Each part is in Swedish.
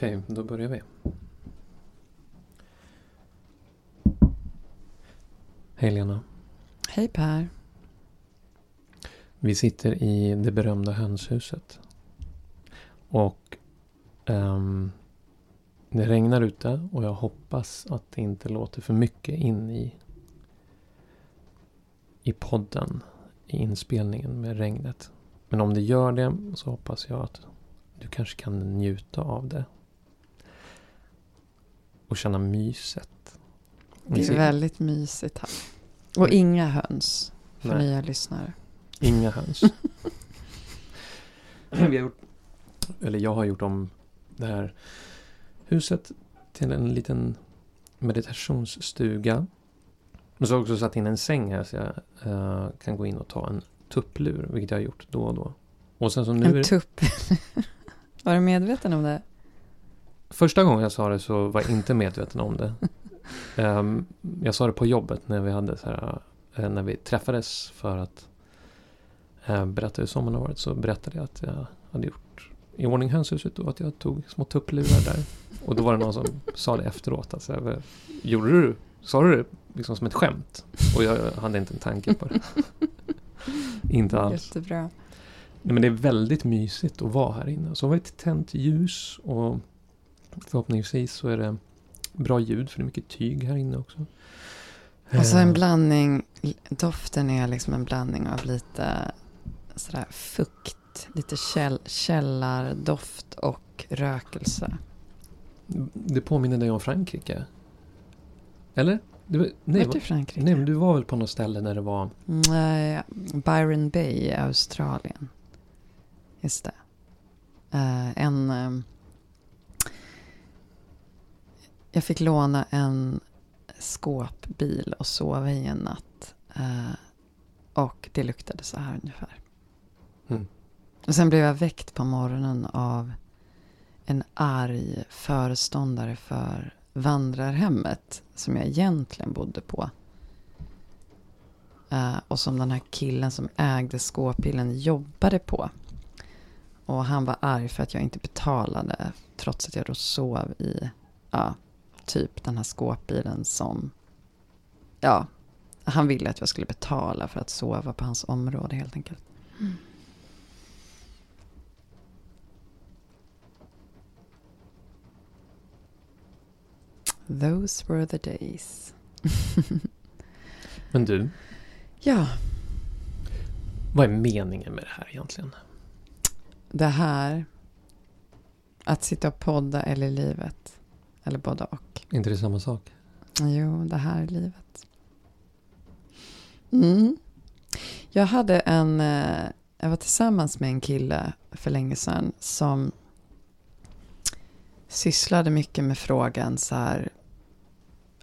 Okej, då börjar vi. Hej Lena. Hej Per. Vi sitter i det berömda hönshuset. Och ehm, det regnar ute och jag hoppas att det inte låter för mycket in i, i podden, i inspelningen med regnet. Men om det gör det så hoppas jag att du kanske kan njuta av det. Och känna myset. Det är väldigt mysigt här. Och inga höns för Nej. nya lyssnare. Inga höns. Vi har gjort, eller jag har gjort om det här huset till en liten meditationsstuga. Och så har jag också satt in en säng här så jag eh, kan gå in och ta en tupplur, vilket jag har gjort då och då. Och sen så nu är En det, tupp. Var du medveten om det? Första gången jag sa det så var jag inte medveten om det. Ehm, jag sa det på jobbet när vi hade så här, eh, när vi träffades för att eh, berätta hur sommaren har varit så berättade jag att jag hade gjort i ordning hönshuset och att jag tog små tupplurar där. Och då var det någon som sa det efteråt. Alltså, jag Gjorde du? Sa du det liksom som ett skämt? Och jag hade inte en tanke på det. inte alls. Jättebra. Nej, men det är väldigt mysigt att vara här inne. Så har vi ett tänt ljus och förhoppningsvis så är det bra ljud för det är mycket tyg här inne också. Och så en Eh, blandning. Doften är liksom en blandning av lite sådär fukt. Lite käll, källardoft och rökelse. Det påminner dig om Frankrike? Eller? Du, nej, Vart va- Frankrike? nej, men du var väl på något ställe där det var... Nej, Byron Bay i Australien. Just det. Eh, en... jag fick låna en skåpbil och sova i en natt. Eh, och det luktade så här ungefär. Mm. Och sen blev jag väckt på morgonen av en arg föreståndare för vandrarhemmet som jag egentligen bodde på. Eh, och som den här killen som ägde skåpbilen jobbade på. Och han var arg för att jag inte betalade trots att jag då sov i ja, typ den här skåpbilen som... Ja, han ville att jag skulle betala för att sova på hans område helt enkelt. Those were the days. Men du, Ja, vad är meningen med det här egentligen? det här. Att sitta och podda eller livet. Eller båda och. Är inte det samma sak? Jo, det här är livet. Mm. Jag hade en... Eh, jag var tillsammans med en kille för länge sedan som sysslade mycket med frågan så här...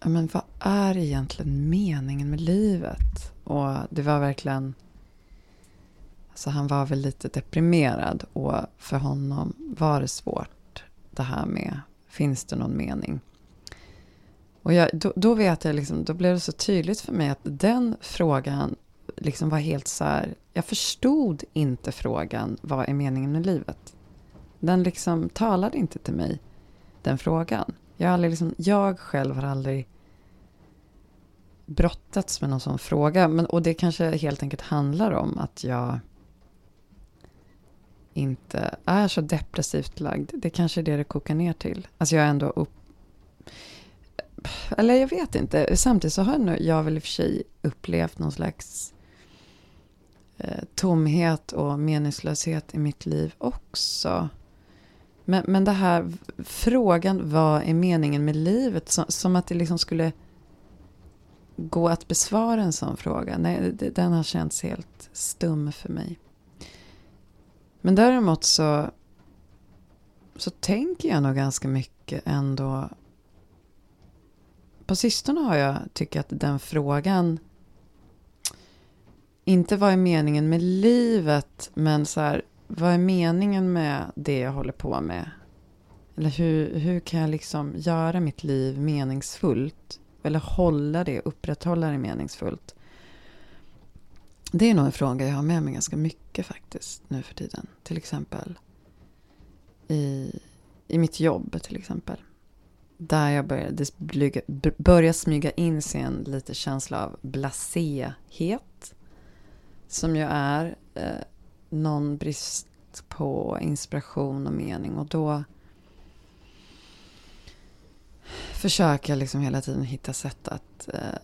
Men vad är egentligen meningen med livet? Och det var verkligen... Alltså han var väl lite deprimerad och för honom var det svårt det här med finns det någon mening? Och jag, då, då vet jag liksom, då blev det så tydligt för mig att den frågan liksom var helt så här, jag förstod inte frågan, vad är meningen med livet? Den liksom talade inte till mig, den frågan. Jag, aldrig liksom, jag själv har aldrig brottats med någon sån fråga. Men, och det kanske helt enkelt handlar om att jag inte är så depressivt lagd. Det kanske är det det kokar ner till. Alltså jag är ändå upp... Eller jag vet inte. Samtidigt så har jag väl i och för sig upplevt någon slags eh, tomhet och meningslöshet i mitt liv också. Men, men det här frågan, vad är meningen med livet? Som, som att det liksom skulle gå att besvara en sån fråga. Nej, den har känts helt stum för mig. Men däremot så, så tänker jag nog ganska mycket ändå. På sistone har jag tyckt att den frågan inte vad är meningen med livet, men så här, vad är meningen med det jag håller på med? Eller hur, hur kan jag liksom göra mitt liv meningsfullt? Eller hålla det, upprätthålla det meningsfullt? Det är nog en fråga jag har med mig ganska mycket faktiskt nu för tiden. Till exempel i, i mitt jobb till exempel. Där jag började blyga, smyga in sig en lite känsla av blaséhet. Som ju är eh, någon brist på inspiration och mening. Och då försöker jag liksom hela tiden hitta sätt att eh,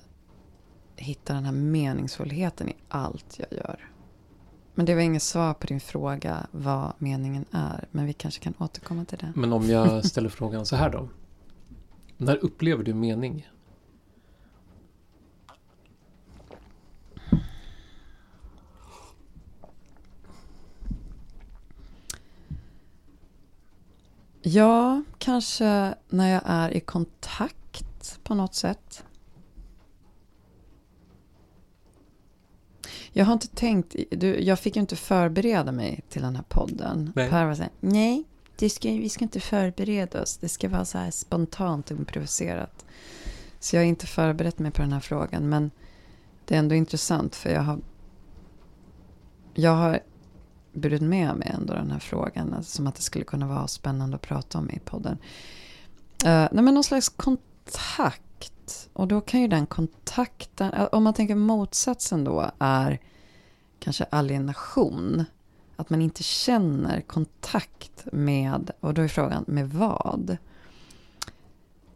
hitta den här meningsfullheten i allt jag gör. Men det var inget svar på din fråga vad meningen är. Men vi kanske kan återkomma till det. Men om jag ställer frågan så här då. När upplever du mening? Ja, kanske när jag är i kontakt på något sätt. Jag har inte tänkt, du, jag fick ju inte förbereda mig till den här podden. Nej. Per var så här, nej, det ska, vi ska inte förbereda oss. Det ska vara så här spontant och improviserat. Så jag har inte förberett mig på den här frågan. Men det är ändå intressant för jag har, jag har burit med mig ändå den här frågan. Alltså, som att det skulle kunna vara spännande att prata om i podden. Uh, nej, men någon slags kontakt och då kan ju den kontakten, eh, om man tänker motsatsen då är kanske alienation. Att man inte känner kontakt med, och då är frågan med vad?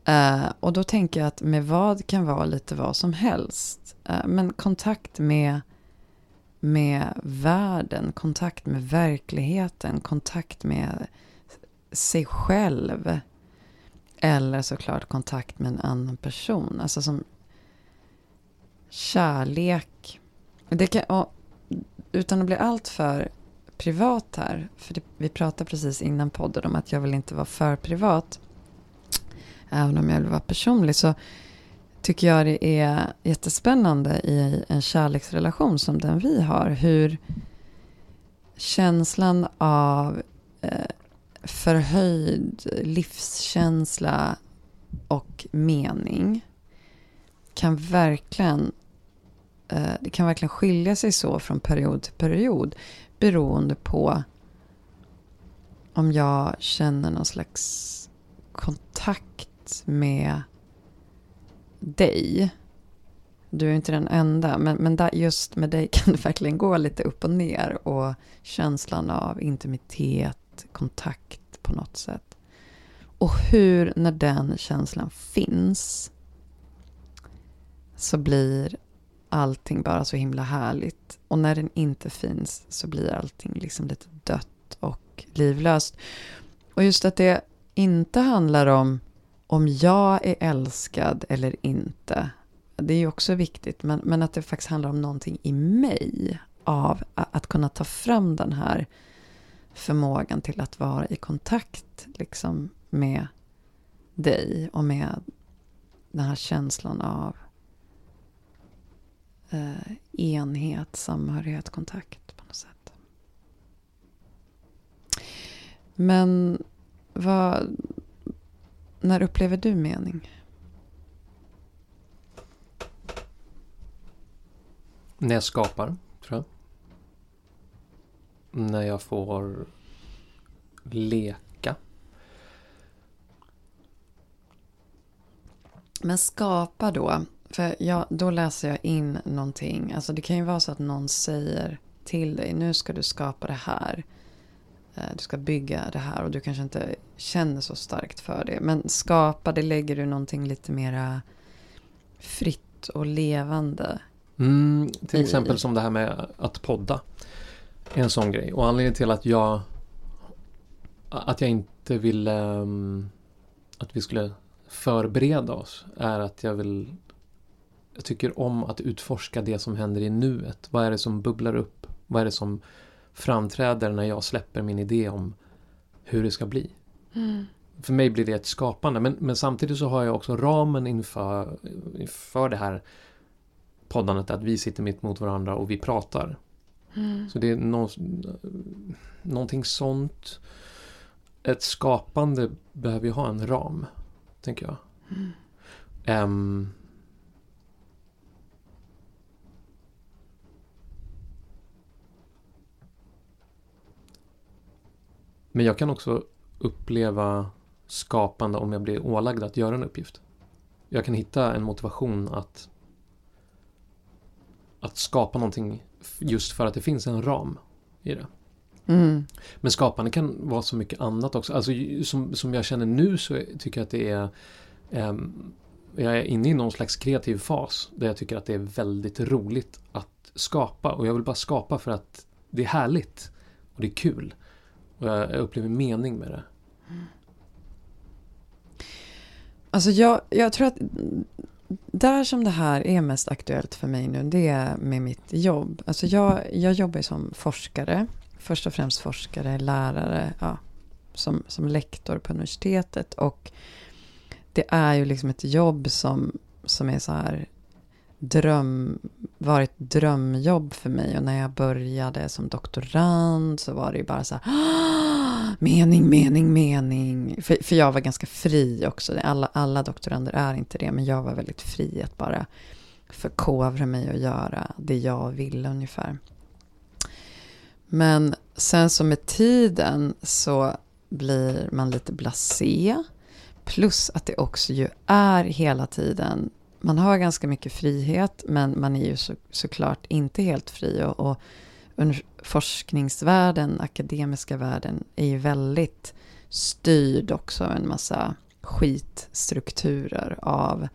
Uh, och då tänker jag att med vad kan vara lite vad som helst. Uh, men kontakt med, med världen, kontakt med verkligheten, kontakt med sig själv. Eller såklart kontakt med en annan person. Alltså som kärlek. Det kan, och, utan att bli allt för privat här. För det, vi pratade precis innan podden om att jag vill inte vara för privat. Även om jag vill vara personlig. Så tycker jag det är jättespännande i en kärleksrelation som den vi har. Hur känslan av eh, förhöjd livskänsla och mening kan verkligen eh, det kan verkligen skilja sig så från period till period beroende på om jag känner någon slags kontakt med dig. Du är inte den enda, men, men där, just med dig kan det verkligen gå lite upp och ner. Och känslan av intimitet kontakt på något sätt. Och hur, när den känslan finns, så blir allting bara så himla härligt. Och när den inte finns så blir allting liksom lite dött och livlöst. Och just att det inte handlar om om jag är älskad eller inte. Det är ju också viktigt, men, men att det faktiskt handlar om någonting i mig. Av att kunna ta fram den här förmågan till att vara i kontakt liksom, med dig och med den här känslan av eh, enhet, samhörighet, kontakt på något sätt. Men vad, när upplever du mening? När jag skapar, tror jag när jag får leka. Men skapa då. För jag, då läser jag in någonting. Alltså det kan ju vara så att någon säger till dig. Nu ska du skapa det här. Eh, du ska bygga det här och du kanske inte känner så starkt för det. Men skapa, det lägger du någonting lite mera fritt och levande. Mm, till exempel som det här med att podda en sån grej. Och anledningen till att jag att jag inte ville um, att vi skulle förbereda oss är att jag vill jag tycker om att utforska det som händer i nuet. Vad är det som bubblar upp? Vad är det som framträder när jag släpper min idé om hur det ska bli? Mm. För mig blir det ett skapande. Men, men, samtidigt så har jag också ramen inför, inför det här poddandet. Att vi sitter mitt mot varandra och vi pratar. Mm. Så det är nå någonting sånt. Ett skapande behöver ju ha en ram, tänker jag. Mm. Um, men jag kan också uppleva skapande om jag blir ålagd att göra en uppgift. Jag kan hitta en motivation att att skapa någonting just för att det finns en ram i det. Mm. Men skapande kan vara så mycket annat också. Alltså som, som jag känner nu så tycker jag att det är um, Jag är inne i någon slags kreativ fas där jag tycker att det är väldigt roligt att skapa och jag vill bara skapa för att det är härligt och det är kul. Och jag, jag upplever mening med det. Alltså jag, jag tror att där som det här är mest aktuellt för mig nu, det är med mitt jobb. Alltså jag, jag jobbar som forskare, först och främst forskare, lärare, ja, som, som lektor på universitetet. Och det är ju liksom ett jobb som, som är så här dröm, varit drömjobb för mig. Och när jag började som doktorand så var det ju bara så här, ah, mening, mening, mening. För, för jag var ganska fri också. Alla, alla doktorander är inte det, men jag var väldigt fri att bara förkovra mig och göra det jag ville ungefär. Men sen så med tiden så blir man lite blasé. Plus att det också ju är hela tiden, man har ganska mycket frihet men man är ju så, såklart inte helt fri. Och, och forskningsvärlden, akademiska världen är ju väldigt styrd också av en massa skitstrukturer av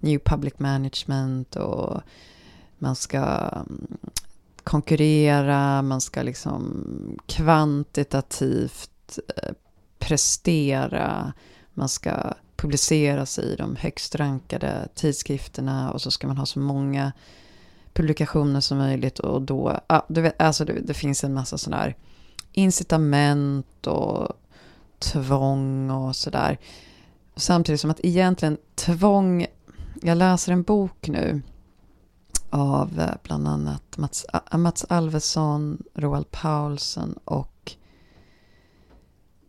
New Public Management och man ska mm, konkurrera, man ska liksom kvantitativt eh, prestera, man ska publiceras i de högst rankade tidskrifterna och så ska man ha så många publikationer som möjligt och då, ah, du vet, alltså det, det finns en massa sådana här incitament och tvång och sådär. Samtidigt som att egentligen tvång, jag läser en bok nu av eh, bland annat Mats, Mats Alvesson, Roald Paulsen och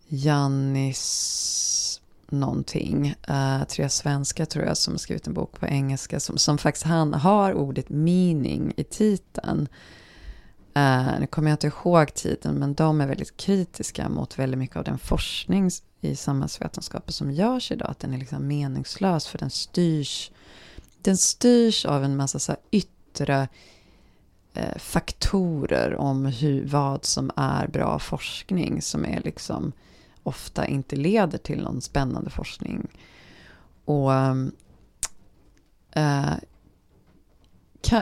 Jannis någonting. Uh, tre svenska tror jag som har skrivit en bok på engelska som, som faktiskt han har ordet meaning i titeln. Uh, nu kommer jag inte ihåg titeln men de är väldigt kritiska mot väldigt mycket av den forskning i samhällsvetenskapen som görs idag. Att den är liksom meningslös för den styrs, den styrs av en massa så yttre uh, faktorer om hur, vad som är bra forskning som är liksom ofta inte leder till någon spännande forskning. Ehm, eh,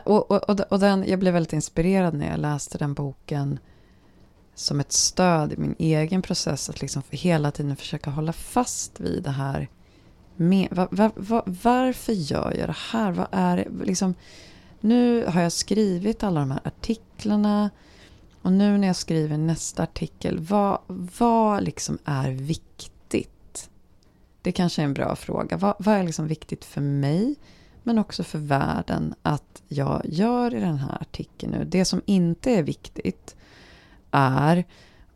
och, och, och, och den, jag blev väldigt inspirerad när jag läste den boken som ett stöd i min egen process att liksom för hela tiden försöka hålla fast vid det här. Med, var, var, var, varför gör jag det här? Vad är det? Liksom, nu har jag skrivit alla de här artiklarna. Och nu när jag skriver nästa artikel, vad, vad liksom är viktigt? Det kanske är en bra fråga. Vad, vad är liksom viktigt för mig? Men också för världen att jag gör i den här artikeln nu. Det som inte är viktigt är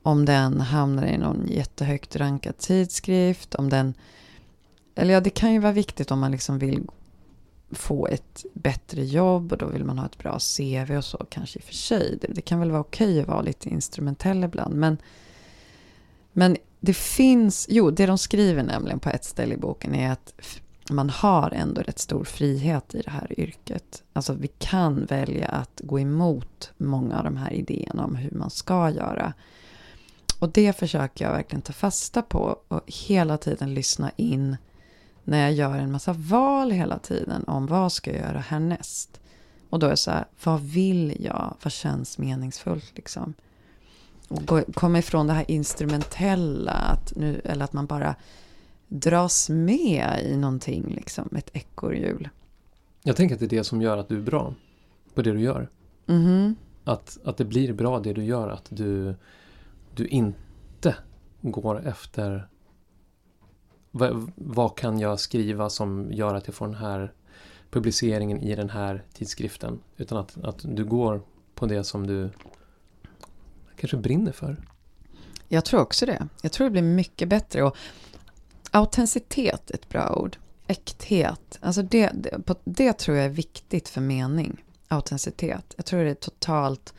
om den hamnar i någon jättehögt rankad tidskrift, om den... Eller ja, det kan ju vara viktigt om man liksom vill få ett bättre jobb och då vill man ha ett bra CV och så kanske i och för sig. Det, det kan väl vara okej att vara lite instrumentell ibland. Men, men det finns, jo det de skriver nämligen på ett ställe i boken är att man har ändå rätt stor frihet i det här yrket. Alltså vi kan välja att gå emot många av de här idéerna om hur man ska göra. Och det försöker jag verkligen ta fasta på och hela tiden lyssna in när jag gör en massa val hela tiden om vad ska jag göra härnäst. Och då är det så här, vad vill jag? Vad känns meningsfullt liksom? Och komma ifrån det här instrumentella, att nu, eller att man bara dras med i någonting, liksom, ett ekorrhjul. Jag tänker att det är det som gör att du är bra på det du gör. Mm. Att, att det blir bra det du gör, att du, du inte går efter vad, vad, kan jag skriva som gör att jag får den här publiceringen i den här tidskriften? Utan att, att du går på det som du kanske brinner för. Jag tror också det. Jag tror det blir mycket bättre. Och autenticitet är ett bra ord. Äkthet. Alltså det, det, det tror jag är viktigt för mening. Autenticitet. Jag tror det är totalt...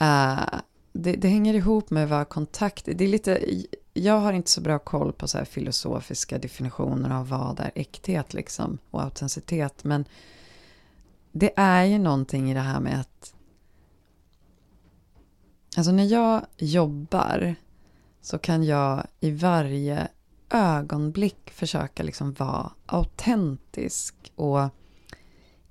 Uh, det, det, hänger ihop med vad kontakt... Det är lite jag har inte så bra koll på så här filosofiska definitioner av vad är äkthet liksom, och autenticitet. Men det är ju någonting i det här med att... Alltså när jag jobbar så kan jag i varje ögonblick försöka liksom vara autentisk och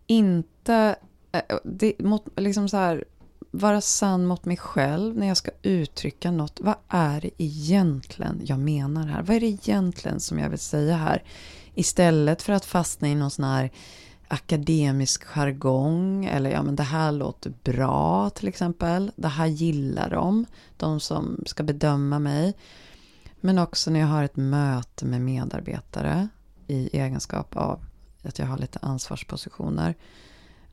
inte... Eh, eh, det, mot, liksom så här, vara sann mot mig själv när jag ska uttrycka något. Vad är det egentligen jag menar här? Vad är det egentligen som jag vill säga här? Istället för att fastna i någon sån här akademisk jargong eller ja men det här låter bra till exempel. Det här gillar de, de som ska bedöma mig. Men också när jag har ett möte med medarbetare i egenskap av att jag har lite ansvarspositioner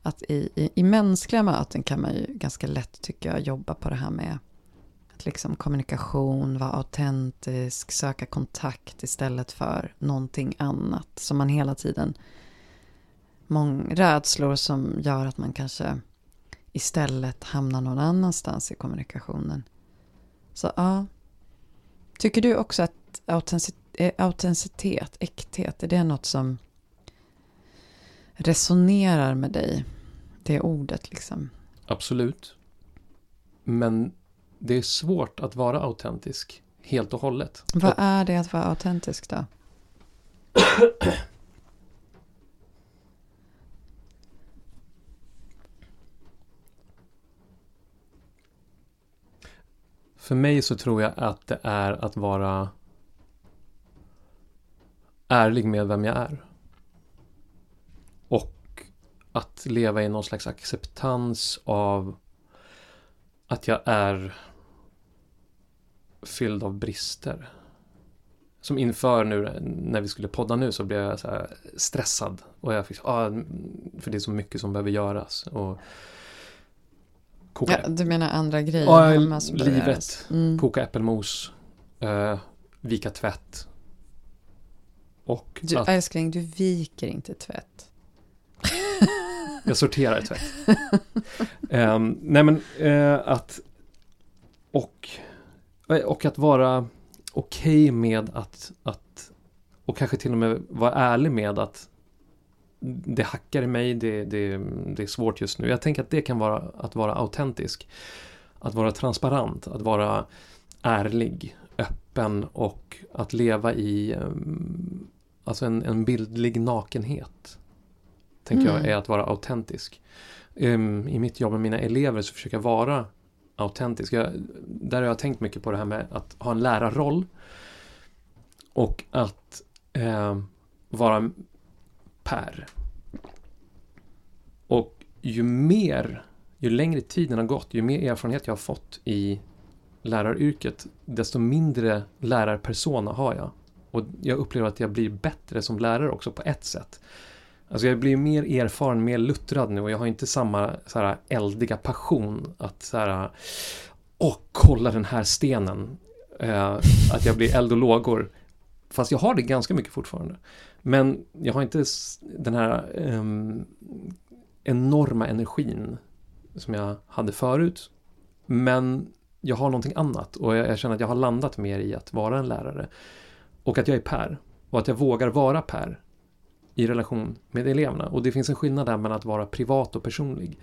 att i, i, i mänskliga möten kan man ju ganska lätt, tycker jag, jobba på det här med att liksom kommunikation, vara autentisk, söka kontakt istället för någonting annat. Som man hela tiden, mång, rädslor som gör att man kanske istället hamnar någon annanstans i kommunikationen. Så ja, tycker du också att autenticitet, eh, autenticitet äkthet, är det något som resonerar med dig? Det ordet liksom. Absolut. Men det är svårt att vara autentisk helt och hållet. Vad är det att vara autentisk då? För mig så tror jag att det är att vara ärlig med vem jag är att leva i någon slags acceptans av att jag är fylld av brister. Som inför nu när vi skulle podda nu så blev jag så stressad. Och jag fick, ah, för det är så mycket som behöver göras. Och koka, ja, du menar andra grejer ah, hemma som Livet, mm. koka äppelmos, uh, vika tvätt. Och du, att, älskling, du viker inte tvätt. Jag sorterar tvätt. um, nej men uh, att och, eh, och att vara okej okay med att, att och kanske till och med vara ärlig med att det hackar i mig, det, det, det är svårt just nu. Jag tänker att det kan vara att vara autentisk. Att vara transparent, att vara ärlig, öppen och att leva i um, alltså en, en bildlig nakenhet tänker mm. jag, är att vara autentisk. Um, I mitt jobb med mina elever så försöker jag vara autentisk. Jag, där har jag tänkt mycket på det här med att ha en lärarroll. Och att eh, vara Per. Och ju mer, ju längre tiden har gått, ju mer erfarenhet jag har fått i läraryrket, desto mindre lärarpersona har jag. Och jag upplever att jag blir bättre som lärare också på ett sätt. Alltså jag blir mer erfaren, mer luttrad nu och jag har inte samma så här, eldiga passion att så här, åh, kolla den här stenen. Eh, att jag blir eld och lågor. Fast jag har det ganska mycket fortfarande. Men jag har inte den här eh, enorma energin som jag hade förut. Men jag har någonting annat och jag, jag känner att jag har landat mer i att vara en lärare. Och att jag är Per. Och att jag vågar vara Per i relation med eleverna. Och det finns en skillnad där mellan att vara privat och personlig.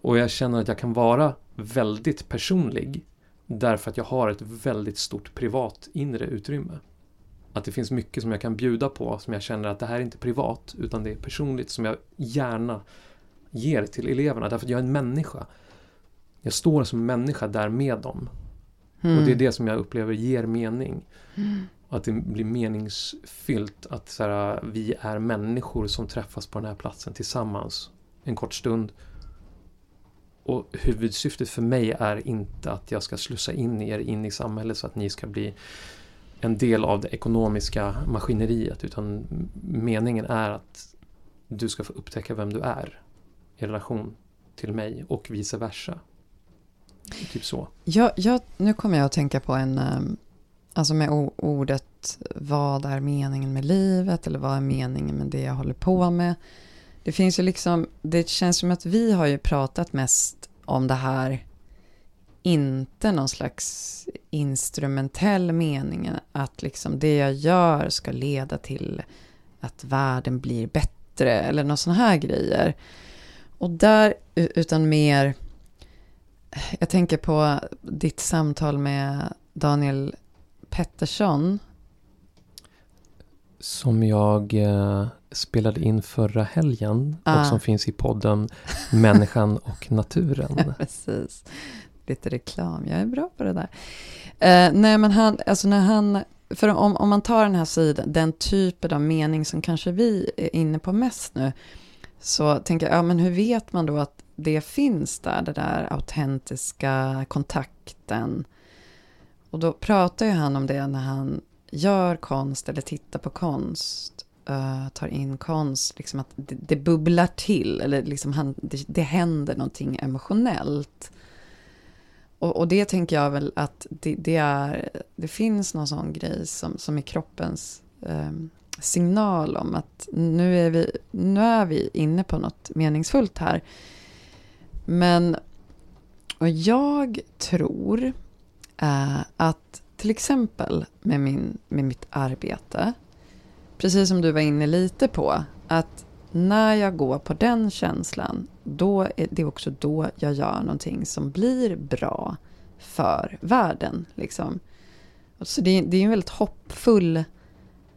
Och jag känner att jag kan vara väldigt personlig därför att jag har ett väldigt stort privat inre utrymme. Att det finns mycket som jag kan bjuda på som jag känner att det här är inte privat utan det är personligt som jag gärna ger till eleverna därför att jag är en människa. Jag står som människa där med dem. Mm. Och det är det som jag upplever ger mening. Mm. Att det blir meningsfyllt att så här, vi är människor som träffas på den här platsen tillsammans en kort stund. Och huvudsyftet för mig är inte att jag ska slussa in er in i samhället så att ni ska bli en del av det ekonomiska maskineriet utan meningen är att du ska få upptäcka vem du är i relation till mig och vice versa. Typ så. Jag, jag, nu kommer jag att tänka på en, ehm, Alltså med ordet vad är meningen med livet eller vad är meningen med det jag håller på med. Det finns ju liksom, det känns som att vi har ju pratat mest om det här inte någon slags instrumentell mening att liksom det jag gör ska leda till att världen blir bättre eller några sådana här grejer. Och där, utan mer, jag tänker på ditt samtal med Daniel Pettersson. Som jag eh, spelade in förra helgen ah. och som finns i podden Människan och naturen. Precis. Lite reklam, jag är bra på det där. Eh, nej men han, alltså när han, för om, om man tar den här sidan, den typen av mening som kanske vi är inne på mest nu, så tänker jag, ja men hur vet man då att det finns där, det där autentiska kontakten? Och då pratar ju han om det när han gör konst eller tittar på konst, uh, tar in konst, liksom att det, det bubblar till, eller liksom han, det, det händer någonting emotionellt. Och, och, det tänker jag väl att det, det, är, det finns någon sån grej som, som är kroppens um, signal om att nu är, vi, nu är vi inne på något meningsfullt här. Men och jag tror eh, att till exempel med, min, med mitt arbete, precis som du var inne lite på, att när jag går på den känslan, då är det också då jag gör någonting som blir bra för världen. Liksom. Så det, det är en väldigt hoppfull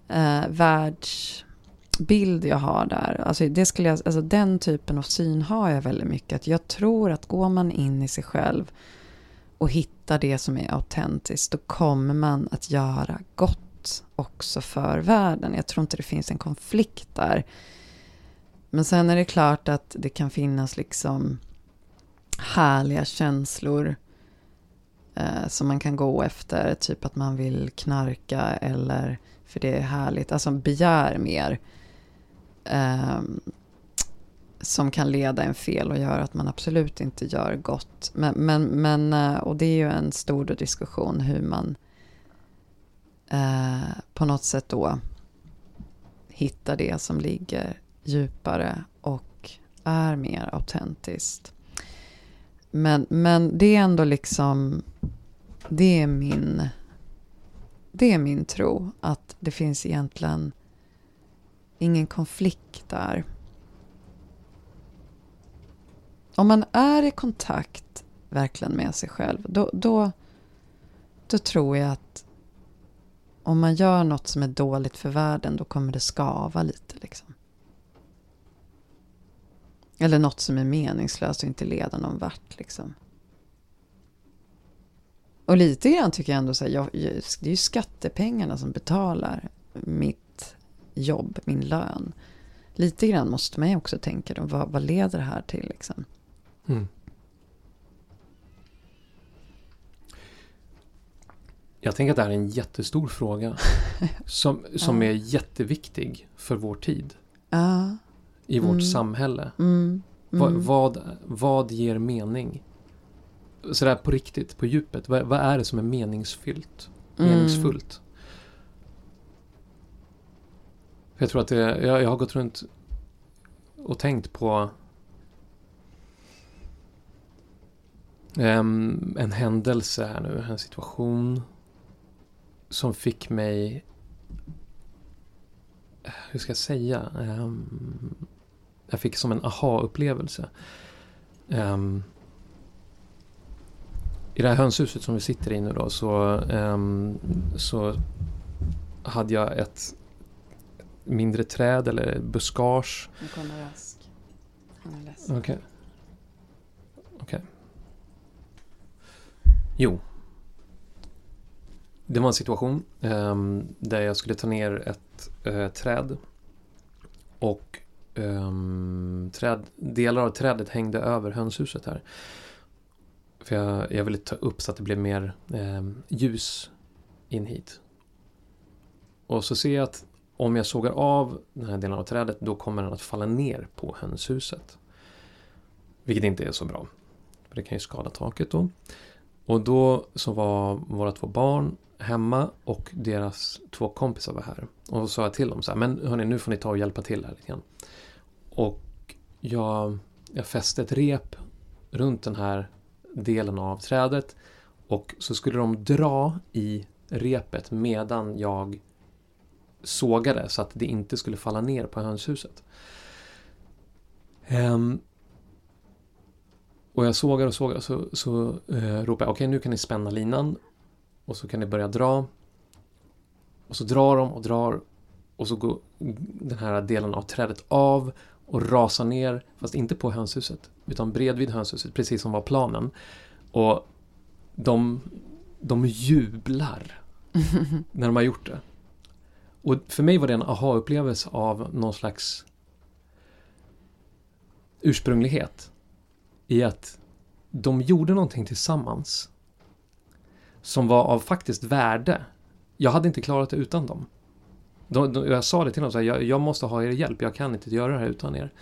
eh, världsbild jag har där. Alltså, det skulle jag, alltså, den typen av syn har jag väldigt mycket. Att jag tror att går man in i sig själv och hittar det som är autentiskt, då kommer man att göra gott också för världen. Jag tror inte det finns en konflikt där. Men sen är det klart att det kan finnas liksom härliga känslor eh, som man kan gå efter. Typ att man vill knarka eller för det är härligt. Alltså begär mer. Eh, som kan leda en fel och göra att man absolut inte gör gott. Men, men, men eh, och det är ju en stor diskussion hur man eh, på något sätt då hittar det som ligger djupare och är mer autentiskt. Men, men det är ändå liksom, det är min det är min tro, att det finns egentligen ingen konflikt där. Om man är i kontakt verkligen med sig själv, då, då, då tror jag att om man gör något som är dåligt för världen, då kommer det skava lite. Liksom. Eller något som är meningslöst och inte leder någon vart. Liksom. Och lite grann tycker jag ändå så här, jag, det är ju skattepengarna som betalar mitt jobb, min lön. Lite grann måste man ju också tänka då, vad, vad leder det här till liksom? Mm. Jag tänker att det här är en jättestor fråga. som som ja. är jätteviktig för vår tid. Ja. I vårt mm. samhälle. Mm. Vad, mm. vad, vad ger mening? sådär på riktigt, på djupet. Vad, vad är det som är meningsfyllt? Mm. Meningsfullt? Jag tror att det, jag, jag har gått runt och tänkt på um, en händelse här nu, en situation som fick mig, hur ska jag säga, um, jag fick som en aha-upplevelse. Um, i det här hönshuset som vi sitter i nu då så, så hade jag ett mindre träd eller buskage. Nu kommer Rask. Han är ledsen. Okay. Jo. Det var en situation um, där jag skulle ta ner ett uh, träd. Och um, träd, delar av trädet hängde över hönshuset här. För jag, jag ville ta upp så att det blev mer ehm, ljus in hit. Och så ser jag att om jag sågar av den här delen av trädet då kommer den att falla ner på hönshuset. Vilket inte är så bra. För det kan ju skada taket då. Och då så var våra två barn hemma och deras två kompisar var här. Och så sa jag till dem så här, men hörni nu får ni ta och hjälpa till här lite grann. Och jag, jag fäste ett rep runt den här delen av trädet och så skulle de dra i repet medan jag sågade så att det inte skulle falla ner på hönshuset. Um, och jag sågar och sågar så, så uh, ropar jag okej okay, nu kan ni spänna linan och så kan ni börja dra. Och så drar de och drar och så går den här delen av trädet av och rasar ner, fast inte på hönshuset, utan bredvid hönshuset, precis som var planen. Och de, de jublar när de har gjort det. Och för mig var det en aha-upplevelse av någon slags ursprunglighet. I att de gjorde någonting tillsammans som var av faktiskt värde. Jag hade inte klarat det utan dem. De, de, jag sa det till dem, så här, jag, jag, måste ha er hjälp, jag kan inte göra det här utan er.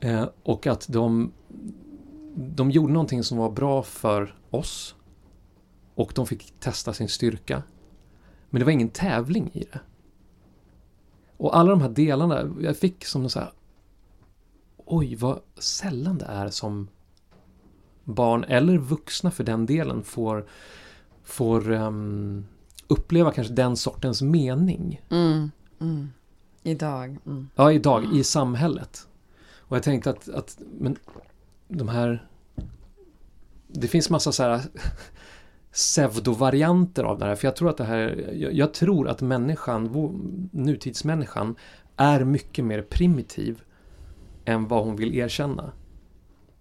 Eh, och att de, de gjorde någonting som var bra för oss. Och de fick testa sin styrka. Men det var ingen tävling i det. Och alla de här delarna, jag fick som så här, oj vad sällan det är som barn, eller vuxna för den delen, får, får um, uppleva kanske den sortens mening. Mm, mm. Idag. Mm. Ja, idag, i samhället. Och jag tänkte att, att men de här... Det finns massa så här pseudovarianter av det här. För jag tror att det här, jag, jag tror att människan, nutidsmänniskan, är mycket mer primitiv än vad hon vill erkänna.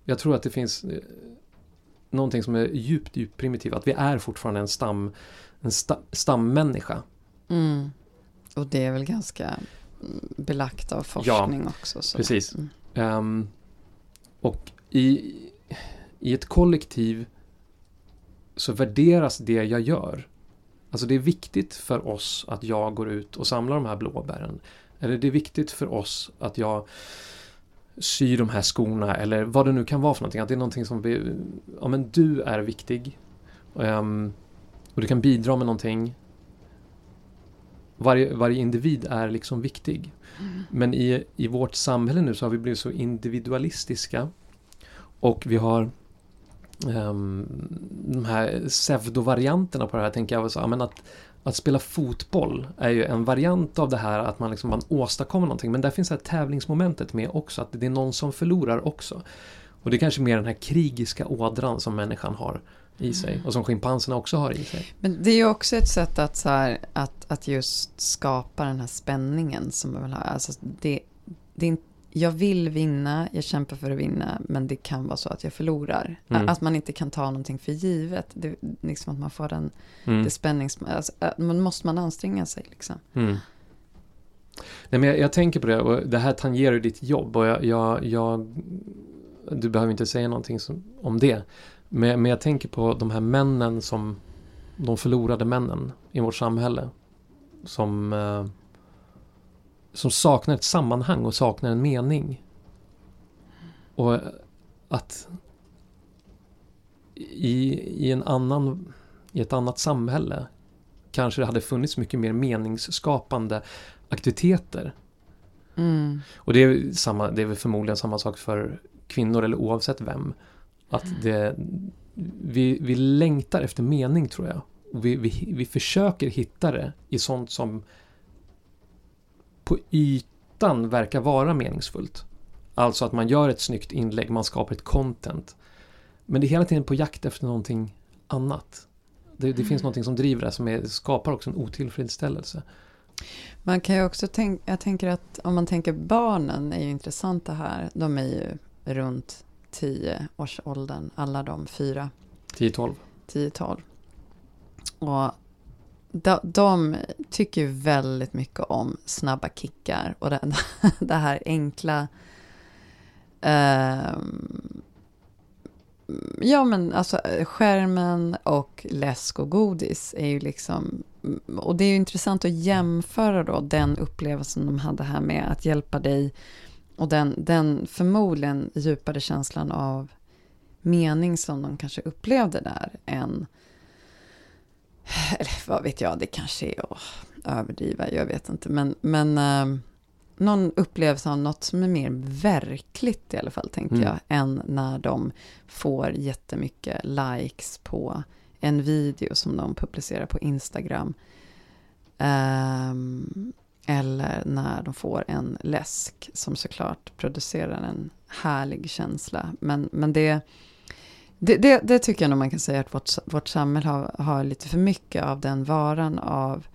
Jag tror att det finns eh, någonting som är djupt, djupt primitivt. Att vi är fortfarande en stam, en sta, stammänniska. Mm. Och det är väl ganska belagt av forskning ja, också. Så. Precis. Mm. Um, och i, i ett kollektiv så värderas det jag gör. Alltså det är viktigt för oss att jag går ut och samlar de här blåbären. Eller det är viktigt för oss att jag syr de här skorna eller vad det nu kan vara för någonting. Att det är någonting som vi, ja men du är viktig. Um, och du kan bidra med någonting. Varje, varje individ är liksom viktig. Mm. Men i, i vårt samhälle nu så har vi blivit så individualistiska. Och vi har um, de här pseudovarianterna på det här tänker jag. Så, men att, att spela fotboll är ju en variant av det här att man, liksom, man åstadkommer någonting. Men där finns det här tävlingsmomentet med också. Att det är någon som förlorar också. Och det är kanske mer den här krigiska ådran som människan har i sig. Mm. Och som schimpanserna också har i sig. Men det är ju också ett sätt att, så här, att, att just skapa den här spänningen som man vill ha. Alltså det, det är jag vill vinna, jag kämpar för att vinna, men det kan vara så att jag förlorar. Mm. Att man inte kan ta någonting för givet. Det, liksom att man får den, mm. det spännings... Alltså, man måste man anstränga sig liksom. Mm. Nej, men jag, jag, tänker på det och det här tangerar ditt jobb och jag, jag, jag du behöver inte säga någonting som, om det. Men, men jag tänker på de här männen som, de förlorade männen i vårt samhälle. Som, eh, som saknar ett sammanhang och saknar en mening. Och att i, i en annan, i ett annat samhälle kanske det hade funnits mycket mer meningsskapande aktiviteter. Mm. Och det är, samma, det är väl förmodligen samma sak för kvinnor eller oavsett vem. Att det, vi, vi längtar efter mening tror jag. Och vi, vi, vi försöker hitta det i sånt som på ytan verkar vara meningsfullt. Alltså att man gör ett snyggt inlägg, man skapar ett content. Men det är hela tiden på jakt efter någonting annat. Det, det mm. finns någonting som driver det, som är, skapar också en otillfredsställelse. Man kan ju också tänka, jag tänker att om man tänker barnen är ju intressanta här. De är ju runt 10 års åldern, alla de fyra. 10-12. 10-12. Och de, de, tycker väldigt mycket om snabba kickar och det, det här enkla. Eh, ja, men alltså eh, skärmen och läsk och godis är ju liksom... Mm, och det är ju intressant att jämföra då den upplevelsen de hade här med att hjälpa dig och den, den förmodligen djupare känslan av mening som de kanske upplevde där än... Eller vad vet jag, det kanske är att överdriva, jag vet inte. Men, men, äh, någon upplevelse av något som är mer verkligt i alla fall, tänker Mm. jag, än när de får jättemycket likes på en video som de publicerar på Instagram. Ehm, eller när de får en läsk som såklart producerar en härlig känsla. Men, men det, det, det, det tycker jag nog man kan säga att vårt, vårt samhälle har, har lite för mycket av den varan av,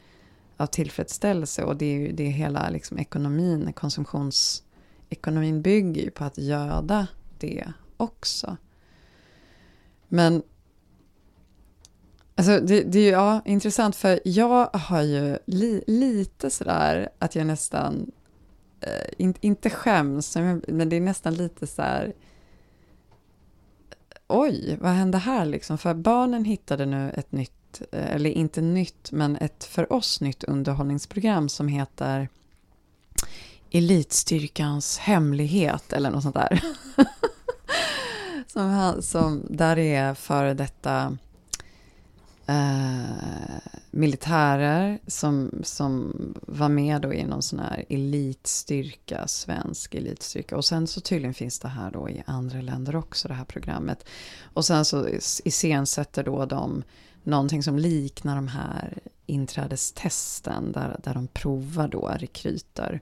av tillfredsställelse. Och det är ju det är hela liksom ekonomin, konsumtionsekonomin bygger ju på att göda det också. Men Alltså det, det är ju ja, intressant för jag har ju li, lite sådär att jag nästan, eh, in, inte skäms, men det är nästan lite sådär oj, vad hände här liksom? För barnen hittade nu ett nytt, eh, eller inte nytt, men ett för oss nytt underhållningsprogram som heter Elitstyrkans hemlighet eller något sånt där. som, som, där är före detta eh, militärer som, som var med då i någon sån här elitstyrka, svensk elitstyrka. Och sen så tydligen finns det här då i andra länder också, det här programmet. Och sen så iscensätter då de någonting som liknar de här inträdestesten där, där de provar då rekryter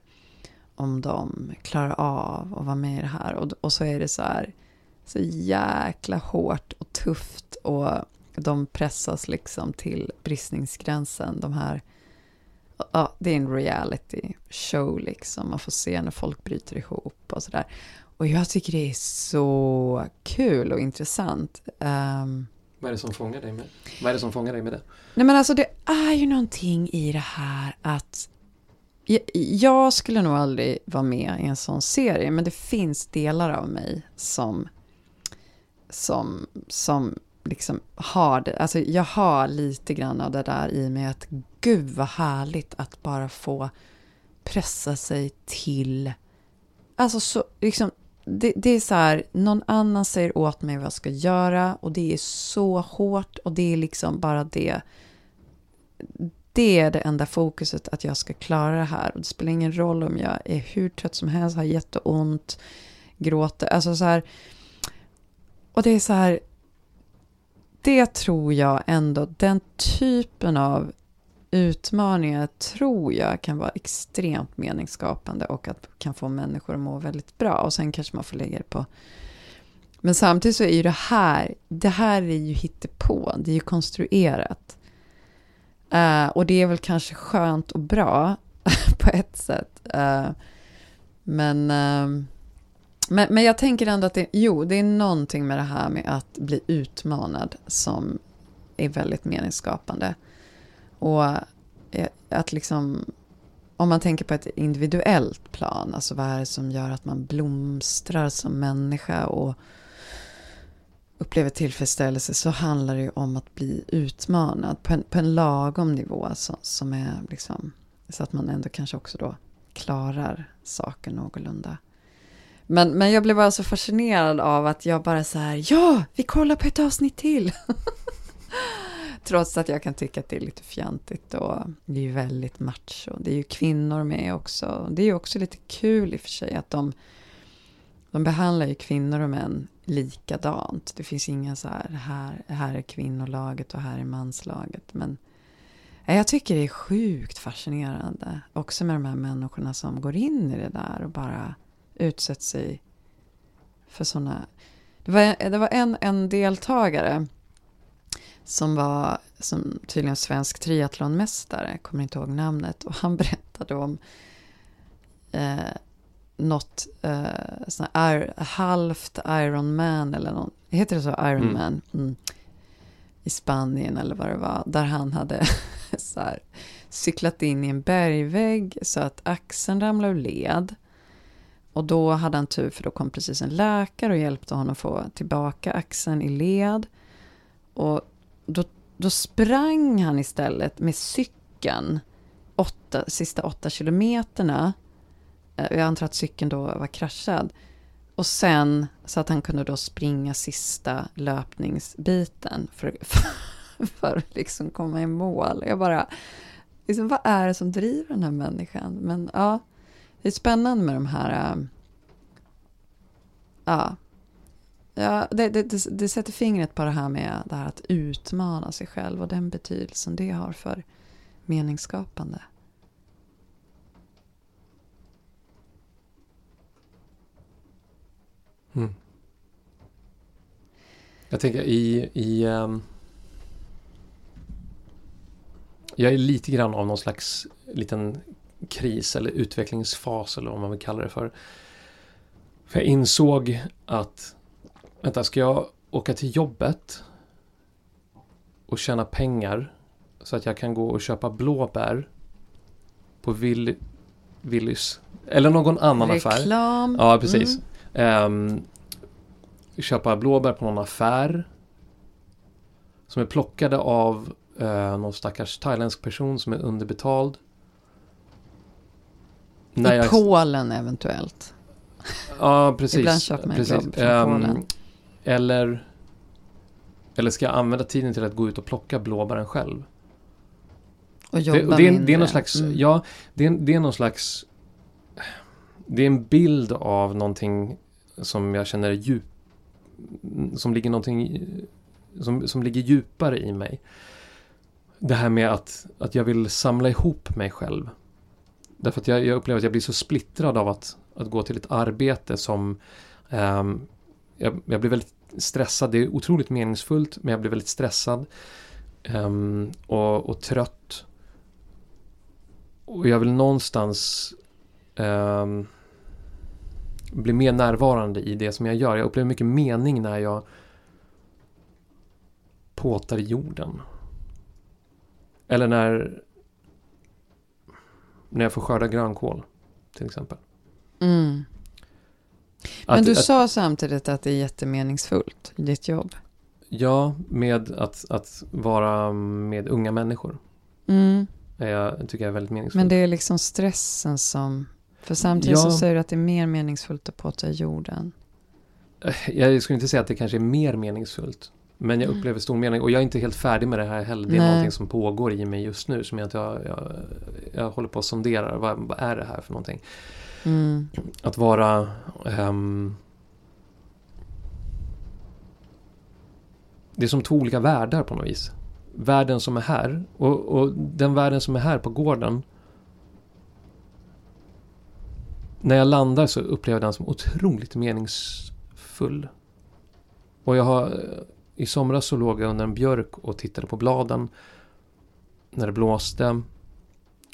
om de klarar av att vara med i det här. Och, och så är det så här så jäkla hårt och tufft och de pressas liksom till bristningsgränsen. De här, ja, det är en reality show liksom. Man får se när folk bryter ihop och sådär. Och jag tycker det är så kul och intressant. Ehm, Vad är det som fångar dig med, vad är det som fångar dig med det? Nej men alltså det är ju någonting i det här att jag, jag skulle nog aldrig vara med i en sån serie, men det finns delar av mig som, som, som liksom har det. Alltså jag har lite grann av det där i mig att gud vad härligt att bara få pressa sig till, alltså så, liksom, det, det är så här, någon annan säger åt mig vad jag ska göra och det är så hårt och det är liksom bara det. Det är det enda fokuset att jag ska klara det här. Och det spelar ingen roll om jag är hur trött som helst, har jätteont, gråter. Alltså så här. Och det är så här. Det tror jag ändå, den typen av utmaningar tror jag kan vara extremt meningsskapande och att kan få människor att må väldigt bra. Och sen kanske man får lägga det på... Men samtidigt så är ju det här, det här är ju hittepå, det är ju konstruerat. Uh, och det är väl kanske skönt och bra på ett sätt. Uh, men, Uh, men, men jag tänker ändå att det, jo, det är någonting med det här med att bli utmanad som är väldigt meningsskapande. Och eh, att liksom, om man tänker på ett individuellt plan, alltså vad är det som gör att man blomstrar som människa och upplever tillfredsställelse så handlar det ju om att bli utmanad på en, på en lagom nivå så, som är liksom, så att man ändå kanske också då klarar saker någorlunda. Men, men jag blev bara så fascinerad av att jag bara så här, ja, vi kollar på ett avsnitt till. Trots att jag kan tycka att det är lite fjantigt och det är ju väldigt macho. Det är ju kvinnor med också. Det är ju också lite kul i och för sig att de, de behandlar ju kvinnor och män likadant. Det finns inga så här, här, här är kvinnolaget och här är manslaget. Men jag tycker det är sjukt fascinerande. Också med de här människorna som går in i det där och bara utsätter sig för sådana... Det var, det var en, en deltagare som var som tydligen svensk triathlonmästare, kommer inte ihåg namnet, och han berättade om eh, något eh, sån här, halvt Ironman eller någon, heter det så, Ironman? Mm. I Spanien eller vad det var, där han hade så här, cyklat in i en bergvägg så att axeln ramlade ur led. Och då hade han tur för då kom precis en läkare och hjälpte honom få tillbaka axeln i led. Och då, då sprang han istället med cykeln åtta, sista åtta kilometerna. Eh, jag antar att cykeln då var kraschad. Och sen så att han kunde då springa sista löpningsbiten för, för, för att liksom komma i mål. Jag bara, liksom, vad är det som driver den här människan? Men ja, det är spännande med de här... Äh, ja, ja det, det, det, det sätter fingret på det här med det här att utmana sig själv och den betydelsen det har för meningsskapande. Mm. Jag tänker i... i um, jag är lite grann av någon slags liten kris eller utvecklingsfas eller vad man vill kalla det för. För jag insåg att, vänta, ska jag åka till jobbet och tjäna pengar så att jag kan gå och köpa blåbär på Will, Willys eller någon annan Reklam. affär. Reklam. Ja, precis. Mm. köpa blåbär på någon affär. Som är plockade av uh, någon stackars thailändsk person som är underbetald. I jag... Polen eventuellt. Ja, precis. Ibland köper man precis. från um, Polen. Eller, eller ska jag använda tiden till att gå ut och plocka blåbären själv? Och jobba det, det, är, det är någon slags, mm. ja, det är, det är någon slags det är en bild av någonting som jag känner djup som ligger någonting som, som ligger djupare i mig. Det här med att, att jag vill samla ihop mig själv. Därför att jag, jag upplever att jag blir så splittrad av att, att gå till ett arbete som um, jag, jag, blir väldigt stressad. Det är otroligt meningsfullt men jag blir väldigt stressad um, och, och, trött. Och jag vill någonstans um, bli mer närvarande i det som jag gör. Jag upplever mycket mening när jag påtar jorden. Eller när, när jag får skörda grönkål, till exempel. Mm. Men att, du att, sa samtidigt att det är jättemeningsfullt, ditt jobb. Ja, med att, att vara med unga människor. Mm. Jag tycker jag är väldigt meningsfullt. Men det är liksom stressen som för samtidigt ja. så säger du att det är mer meningsfullt att påta jorden. Jag skulle inte säga att det kanske är mer meningsfullt. Men jag mm. upplever stor mening och jag är inte helt färdig med det här heller. Det är Nej. någonting som pågår i mig just nu som jag jag, jag håller på att sondera. Vad, vad, är det här för någonting? Mm. Att vara um, Det är som två olika världar på något vis. Världen som är här och, och den världen som är här på gården när jag landar så upplever jag den som otroligt meningsfull. Och jag har... I somras så låg jag under en björk och tittade på bladen. När det blåste.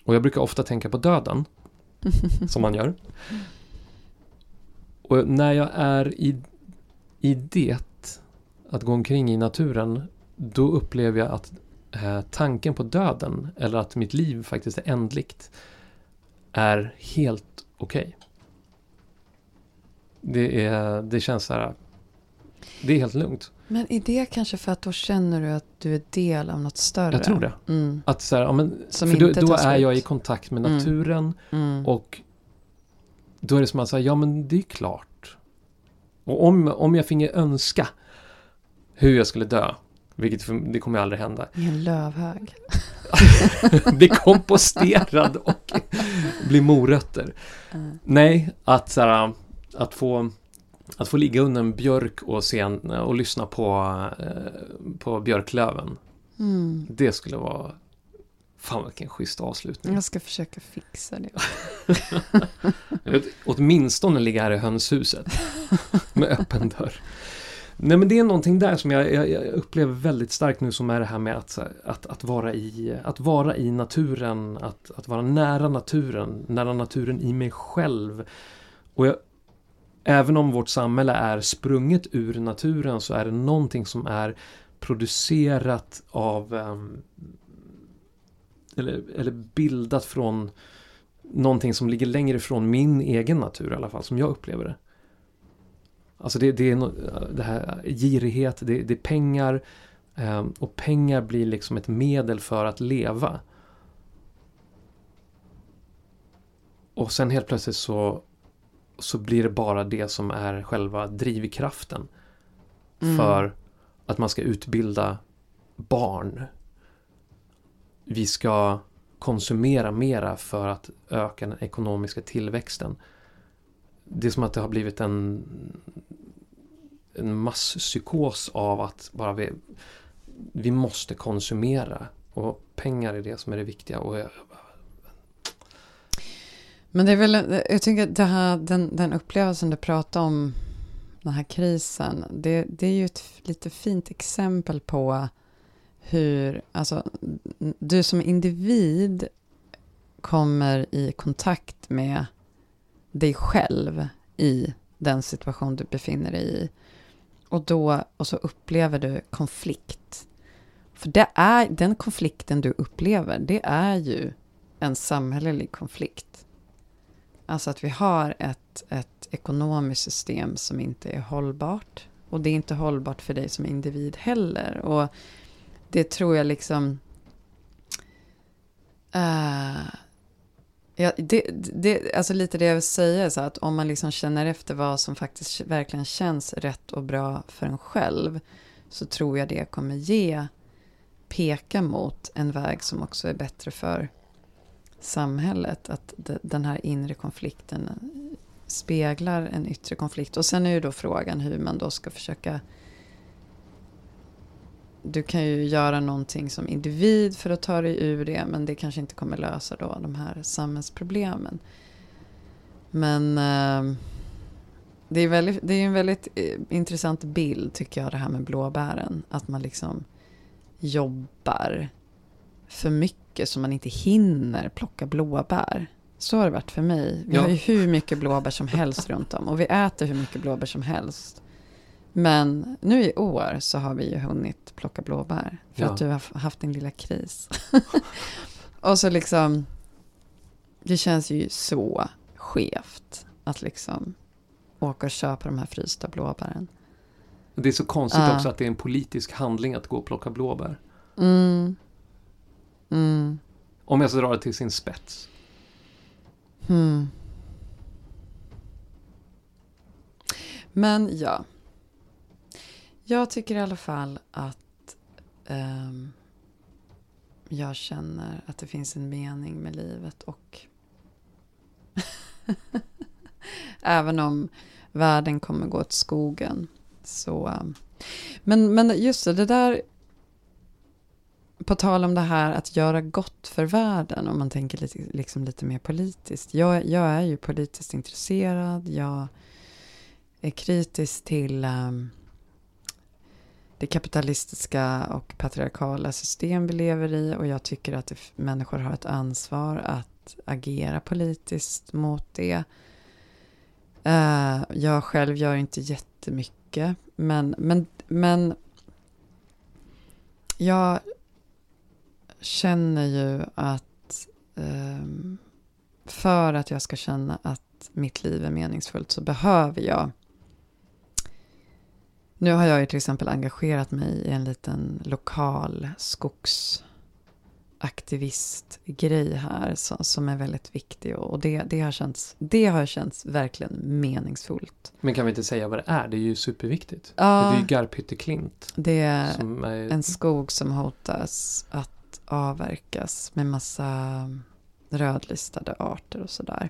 Och jag brukar ofta tänka på döden. som man gör. Och när jag är i, i det, att gå omkring i naturen, då upplever jag att eh, tanken på döden, eller att mitt liv faktiskt är ändligt, är helt okej. Okay. Det, är, det känns så här... Det är helt lugnt. Men är det kanske för att då känner du att du är del av något större? Jag tror det. Mm. Att så här, ja, men, Som för då, då är jag i kontakt med mm. naturen mm. och då är det som att säga, ja men det är klart. Och om, om jag finge önska hur jag skulle dö, vilket det kommer aldrig hända. I en lövhög. bli komposterad och bli morötter. Mm. Nej, att så här, att få att få ligga under en björk och, se en, och lyssna på, eh, på björklöven. Mm. Det skulle vara Fan vilken schysst avslutning. Jag ska försöka fixa det. Åtminstone ligga här i hönshuset. Med öppen dörr. Nej men det är någonting där som jag, jag, jag, upplever väldigt starkt nu som är det här med att, att, att, vara, i, att vara i naturen, att, att vara nära naturen, nära naturen i mig själv. Och jag, även om vårt samhälle är sprunget ur naturen så är det någonting som är producerat av ehm, eller, eller bildat från någonting som ligger längre ifrån min egen natur i alla fall, som jag upplever det. Alltså det, det är det här girighet, det, det är pengar ehm, och pengar blir liksom ett medel för att leva. Och sen helt plötsligt så så blir det bara det som är själva drivkraften. Mm. För att man ska utbilda barn. Vi ska konsumera mera för att öka den ekonomiska tillväxten. Det är som att det har blivit en, en masspsykos av att bara vi, vi måste konsumera. Och pengar är det som är det viktiga. Och jag, men det är väl, jag tycker att det här, den, den upplevelsen du pratar om, den här krisen, det, det är ju ett lite fint exempel på hur, alltså, du som individ kommer i kontakt med dig själv i den situation du befinner dig i. Och då, och så upplever du konflikt. För det är, den konflikten du upplever, det är ju en samhällelig konflikt. Alltså att vi har ett, ett ekonomiskt system som inte är hållbart. Och det är inte hållbart för dig som individ heller. Och det tror jag liksom... Uh, ja, det, det, alltså lite det jag vill säga är så att om man liksom känner efter vad som faktiskt verkligen känns rätt och bra för en själv. Så tror jag det kommer ge, peka mot en väg som också är bättre för samhället. Att den här inre konflikten speglar en yttre konflikt. Och sen är ju då frågan hur man då ska försöka du kan ju göra någonting som individ för att ta dig ur det. Men det kanske inte kommer lösa då de här samhällsproblemen. Men eh, det, är väldigt, det är en väldigt eh, intressant bild tycker jag det här med blåbären. Att man liksom jobbar för mycket så man inte hinner plocka blåbär. Så har det varit för mig. Vi ja. har ju hur mycket blåbär som helst runt om. Och vi äter hur mycket blåbär som helst. Men nu i år så har vi ju hunnit plocka blåbär. För ja. att du har haft din lilla kris. och så liksom. Det känns ju så skevt. Att liksom åka och köpa de här frysta blåbären. Det är så konstigt uh. också att det är en politisk handling att gå och plocka blåbär. Mm. Mm. Om jag ska dra det till sin spets. Mm. Men ja, jag tycker i alla fall att um, jag känner att det finns en mening med livet och även om världen kommer gå åt skogen så um, men, men just det, det där på tal om det här att göra gott för världen, om man tänker lite, liksom lite mer politiskt. Jag, jag är ju politiskt intresserad, jag är kritisk till um, det kapitalistiska och patriarkala system vi lever i och jag tycker att människor har ett ansvar att agera politiskt mot det. Uh, jag själv gör inte jättemycket men, men, men jag känner ju att um, för att jag ska känna att mitt liv är meningsfullt så behöver jag nu har jag ju till exempel engagerat mig i en liten lokal skogsaktivistgrej här som är väldigt viktig och det, det, har känts, det har känts verkligen meningsfullt. Men kan vi inte säga vad det är? Det är ju superviktigt. Ja, det är ju Garphytteklint. Det är, är en skog som hotas att avverkas med massa rödlistade arter och sådär.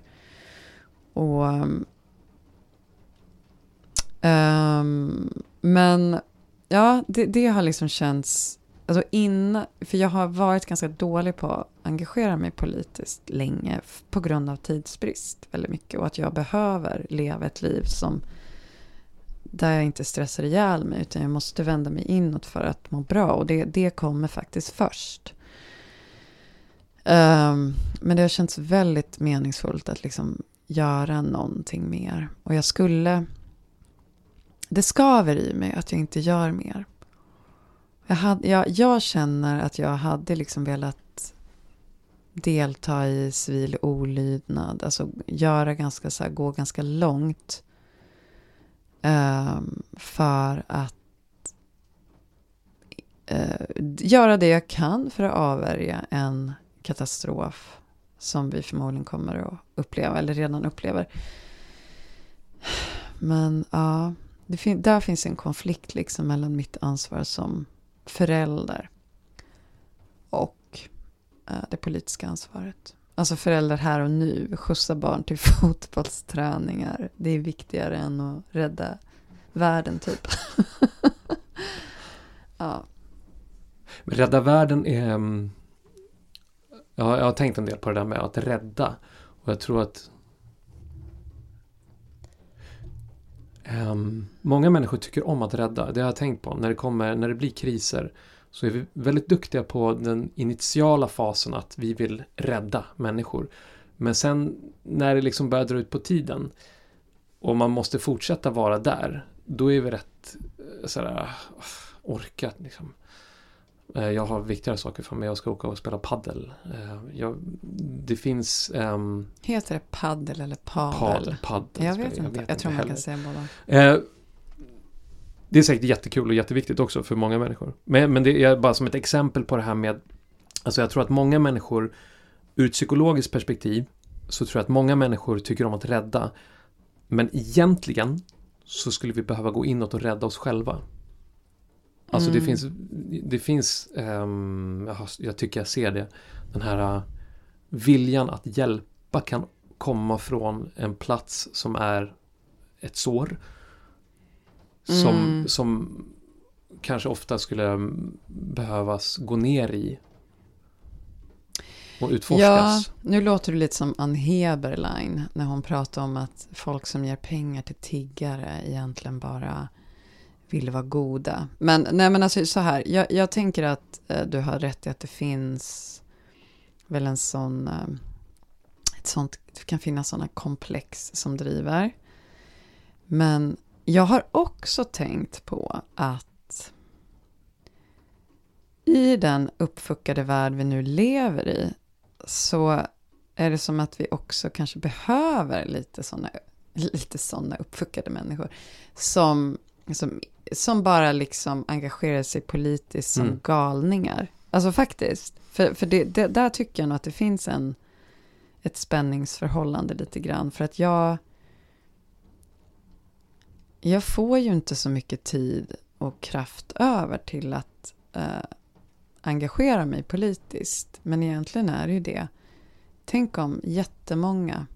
Och um, men ja, det, det har liksom känts... Alltså in, för jag har varit ganska dålig på att engagera mig politiskt länge på grund av tidsbrist väldigt mycket. Och att jag behöver leva ett liv som där jag inte stressar ihjäl mig utan jag måste vända mig inåt för att må bra. Och det, det kommer faktiskt först. Um, men det har känts väldigt meningsfullt att liksom göra någonting mer. Och jag skulle det skaver i mig att jag inte gör mer. Jag, hade, jag, jag känner att jag hade liksom velat delta i civil olydnad. Alltså göra ganska, så här, gå ganska långt. Um, för att uh, göra det jag kan för att avvärja en katastrof som vi förmodligen kommer att uppleva, eller redan upplever. Men ja, det fin där finns en konflikt liksom mellan mitt ansvar som förälder och eh, det politiska ansvaret. Alltså föräldrar här och nu, skjutsa barn till fotbollsträningar. Det är viktigare än att rädda världen typ. ja. Men rädda världen är... Mm, jag har, jag har tänkt en del på det där med att rädda. Och jag tror att... um, många människor tycker om att rädda. Det har jag tänkt på. När det, kommer, när det blir kriser så är vi väldigt duktiga på den initiala fasen att vi vill rädda människor. Men sen när det liksom börjar dra ut på tiden och man måste fortsätta vara där, då är vi rätt eh, sådär, ah, orkat liksom. Eh, Jag har viktigare saker för mig. Jag ska åka och spela paddel. Eh, Jag, det finns ehm, Heter det paddel eller padel? paddel. paddel Jag vet inte. Jag, tror man heller. kan säga båda. Eh, det är säkert jättekul och jätteviktigt också för många människor. Men, men det är bara som ett exempel på det här med Alltså jag tror att många människor ur ett psykologiskt perspektiv så tror jag att många människor tycker om att rädda. Men egentligen så skulle vi behöva gå inåt och rädda oss själva. Alltså det Mm. finns, det finns ehm, jag, tycker jag ser det, den här uh, viljan att hjälpa kan komma från en plats som är ett sår. Som, Mm. som kanske ofta skulle behövas gå ner i. Och Ja, utforskas. nu låter du lite som Ann Heberlein när hon pratar om att folk som ger pengar till tiggare egentligen bara vill vara goda. Men nej men alltså så här, jag, jag tänker att eh, du har rätt i att det finns väl en sån, eh, ett sånt, det kan finnas såna komplex som driver. Men jag har också tänkt på att i den uppfuckade värld vi nu lever i så är det som att vi också kanske behöver lite såna, lite såna uppfuckade människor som, som, som bara liksom engagerar sig politiskt som Mm. galningar. Alltså faktiskt. För, för det, det, där tycker jag nog att det finns en, ett spänningsförhållande lite grann. För att jag... Jag får ju inte så mycket tid och kraft över till att eh, engagera mig politiskt. Men egentligen är det ju det. Tänk om jättemånga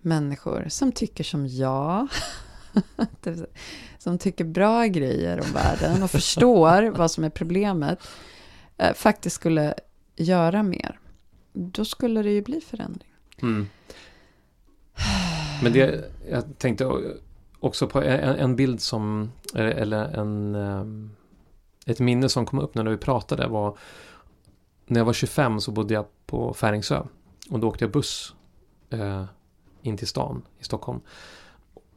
människor som tycker som jag, som tycker bra grejer om världen och förstår vad som är problemet, eh, faktiskt skulle göra mer. Då skulle det ju bli förändring. Mm. Men det, jag tänkte också på en, en bild som, eller en, ehm, ett minne som kom upp när vi pratade var när jag var 25 så bodde jag på Färingsö och då åkte jag buss eh, in till stan i Stockholm.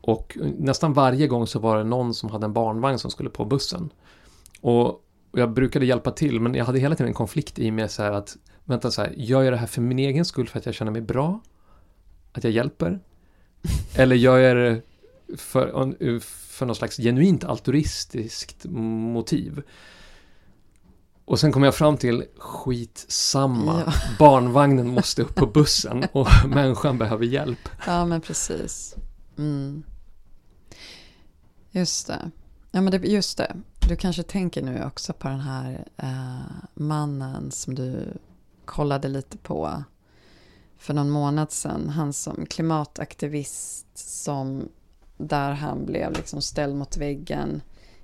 Och nästan varje gång så var det någon som hade en barnvagn som skulle på bussen. Och jag brukade hjälpa till men jag hade hela tiden en konflikt i mig så här att vänta så här, gör jag det här för min egen skull för att jag känner mig bra? Att jag hjälper? Eller gör jag det för, för något slags genuint altruistiskt motiv? Och sen kom jag fram till skitsamma. Ja. Barnvagnen måste upp på bussen och människan behöver hjälp. Ja, men precis. Mm. Just det. Ja, men det, just det. Du kanske tänker nu också på den här eh, mannen som du kollade lite på för någon månad sedan. Han som klimataktivist som där han blev liksom ställd mot väggen.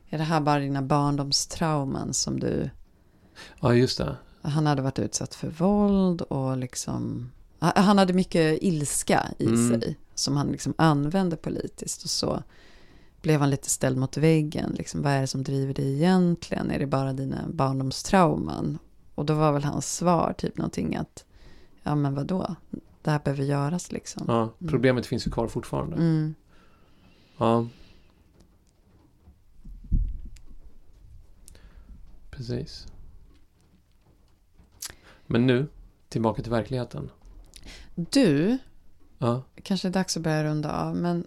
Är det här bara dina barndomstrauman som du... Ja, just det. Han hade varit utsatt för våld och liksom... Han hade mycket ilska i Mm. sig som han liksom använde politiskt. Och så blev han lite ställd mot väggen. Liksom, vad är det som driver dig egentligen? Är det bara dina barndomstrauman? Och då var väl hans svar typ någonting att ja men vadå? Det här behöver göras liksom. Ja, problemet finns ju kvar fortfarande. Mm. Ja. Precis. Men nu, tillbaka till verkligheten. Du, Ja, kanske är dags att börja runda av, men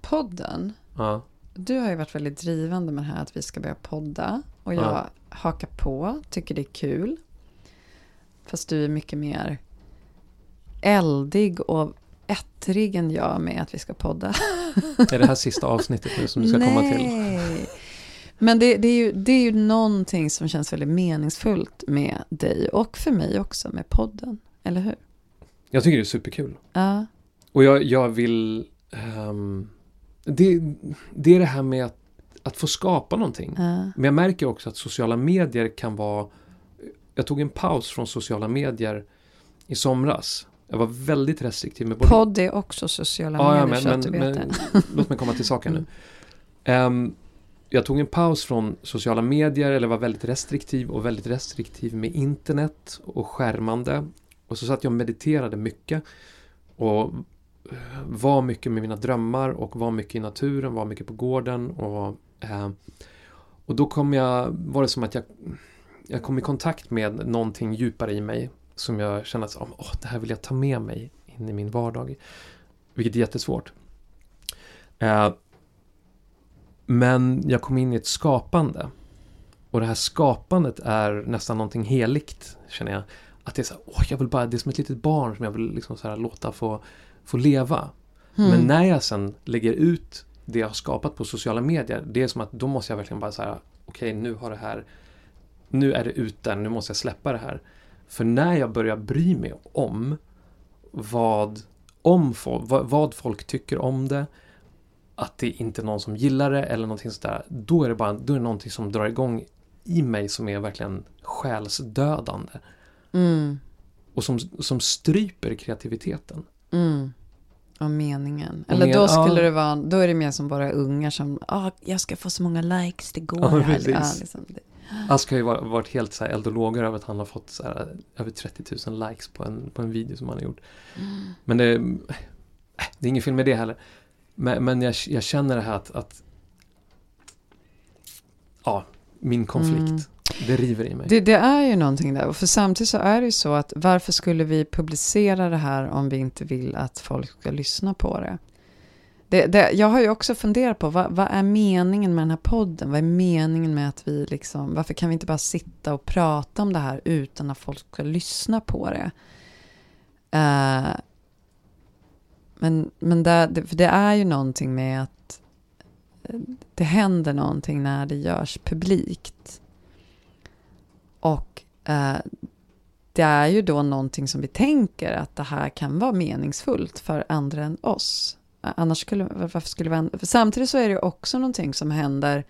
podden, ja, du har ju varit väldigt drivande med det här att vi ska börja podda. Och jag Ja. hakar på, tycker det är kul. Fast du är mycket mer eldig och ettrig än jag med att vi ska podda. är det här sista avsnittet nu som du ska komma till? Nej. Men det, det, är ju, det är ju någonting som känns väldigt meningsfullt med dig och för mig också med podden, eller hur? Jag tycker det är superkul. Ja. Och jag, jag vill... ehm, det, det är det här med att, att få skapa någonting. ja. Men jag märker också att sociala medier kan vara... Jag tog en paus från sociala medier i somras. Jag var väldigt restriktiv med både... Podd är också sociala Ja, ja, medier, men, så att du vet men det. låt mig komma till saken nu. Mm. Ehm, jag tog en paus från sociala medier, eller var väldigt restriktiv och väldigt restriktiv med internet och skärmande. Och så satt jag och mediterade mycket. Och var mycket med mina drömmar och var mycket i naturen, var mycket på gården. Och, eh, och då kom jag, var det som att jag, jag kom i kontakt med någonting djupare i mig. Som jag kände att oh, det här vill jag ta med mig in i min vardag. Vilket är jättesvårt. Eh, men jag kom in i ett skapande. Och det här skapandet är nästan någonting heligt, känner jag. Att det är så här, åh, jag vill bara, det är som ett litet barn som jag vill liksom så här låta få, få leva. Mm. Men när jag sen lägger ut det jag har skapat på sociala medier, det är som att då måste jag verkligen bara säga, okej, nu har det här, nu är det ute, nu måste jag släppa det här. För när jag börjar bry mig om vad, om folk, vad, vad folk tycker om det, att det inte är någon som gillar det eller någonting sådär, då är det bara då är det någonting som drar igång i mig som är verkligen själsdödande Mm. och som, som stryper kreativiteten. Mm. Och meningen. Eller men- då skulle ja. det vara, då är det mer som bara ungar som, ah, jag ska få så många likes det går. Ja, här." precis. Ja, liksom. Ask har ju varit, helt så här eld och lågor över att han har fått så här, över 30 000 likes på en, på en video som han har gjort. Men det, äh, det är ingen film med det heller. Men, men jag, jag känner det här att, att ja, min konflikt, Mm det river i mig. Det, det är ju någonting där. Och för samtidigt så är det ju så att varför skulle vi publicera det här om vi inte vill att folk ska lyssna på det? Det, det, jag har ju också funderat på vad, vad är meningen med den här podden? Vad är meningen med att vi liksom, varför kan vi inte bara sitta och prata om det här utan att folk ska lyssna på det? Uh, men men det, det, för det är ju någonting med att eh, det händer någonting när det görs publikt. Och eh, det är ju då någonting som vi tänker att det här kan vara meningsfullt för andra än oss. Eh, annars skulle, varför skulle vi, för samtidigt så är det ju också någonting som händer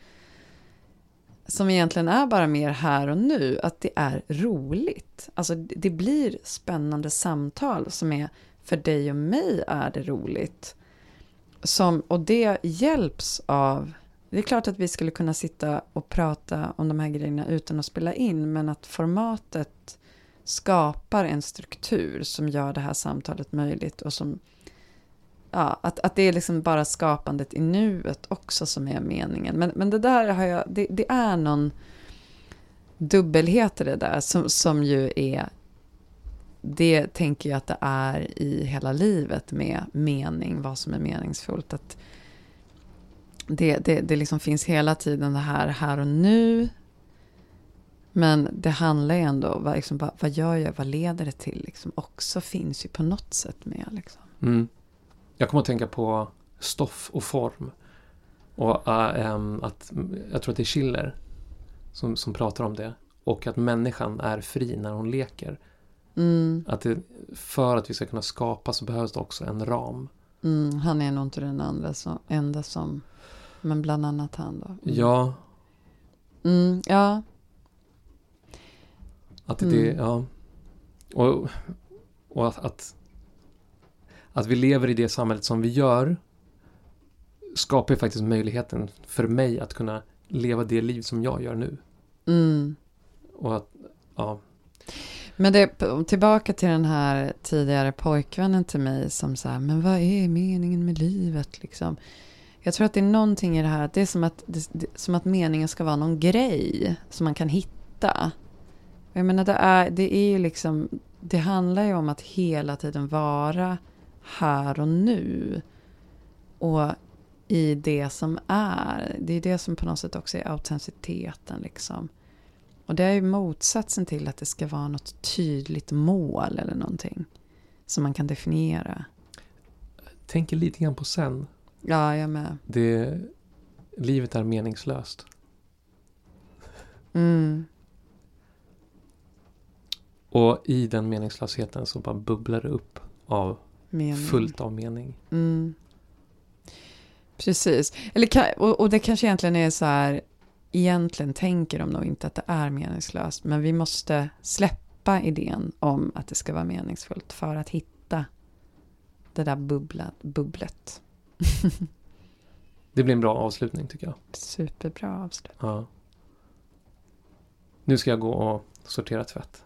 som egentligen är bara mer här och nu, att det är roligt. Alltså det det blir spännande samtal som är för dig och mig är det roligt. Som, och det hjälps av det är klart att vi skulle kunna sitta och prata om de här grejerna utan att spela in, men att formatet skapar en struktur som gör det här samtalet möjligt och som Ja, att, att det är liksom bara skapandet i nuet också som är meningen. Men, men det där har jag, det, det är någon dubbelhet i det där som, som ju är, det tänker jag att det är i hela livet med mening, vad som är meningsfullt. Att det, det, det liksom finns hela tiden det här, här och nu. Men det handlar ju ändå, vad, liksom, vad, vad gör jag, vad leder det till? Liksom, också finns ju på något sätt med. Liksom. Mm. Jag kommer att tänka på stoff och form. Och äm, att, jag tror att det är Schiller som, som pratar om det. Och att människan är fri när hon leker. Mm, Att det, för att vi ska kunna skapa så behövs det också en ram. mm, han är nog inte den andra som, enda som, men bland annat han då. Mm. Ja, Mm, ja, att det, Mm. ja. Och, och att, att, att vi lever i det samhället som vi gör skapar ju faktiskt möjligheten för mig att kunna leva det liv som jag gör nu. mm. Och att, ja, Men det, tillbaka till den här tidigare pojkvännen till mig som här, men vad är meningen med livet liksom? Jag tror att det är någonting i det här, att det är som att, det, det, som att meningen ska vara någon grej som man kan hitta. Jag menar, det är, det är ju liksom, det handlar ju om att hela tiden vara här och nu. Och i det som är. Det är det som på något sätt också är autenticiteten liksom. Och det är ju motsatsen till att det ska vara något tydligt mål eller någonting. Som man kan definiera. tänker lite grann på sen. Ja, jag med. Det, livet är meningslöst. Mm. Och i den meningslösheten så bara bubblar det upp av Mening. fullt av mening. Mm. Precis. Eller, och det kanske egentligen är så här, egentligen tänker de nog inte att det är meningslöst, men vi måste släppa idén om att det ska vara meningsfullt för att hitta det där bubbla, bubblet. Det blir en bra avslutning tycker jag. Superbra avslut. Ja. Nu ska jag gå och sortera tvätt.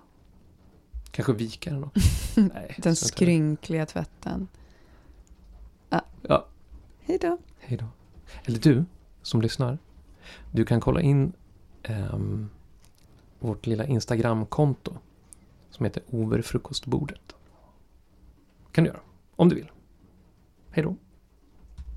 Kanske vika den också. Nej, Den skrynkliga tvätten. Ja, Hej då. hej då. Eller du som lyssnar. Du kan kolla in ehm, vårt lilla Instagramkonto som heter Overfrukostbordet. kan du göra. Om du vill. Hej då.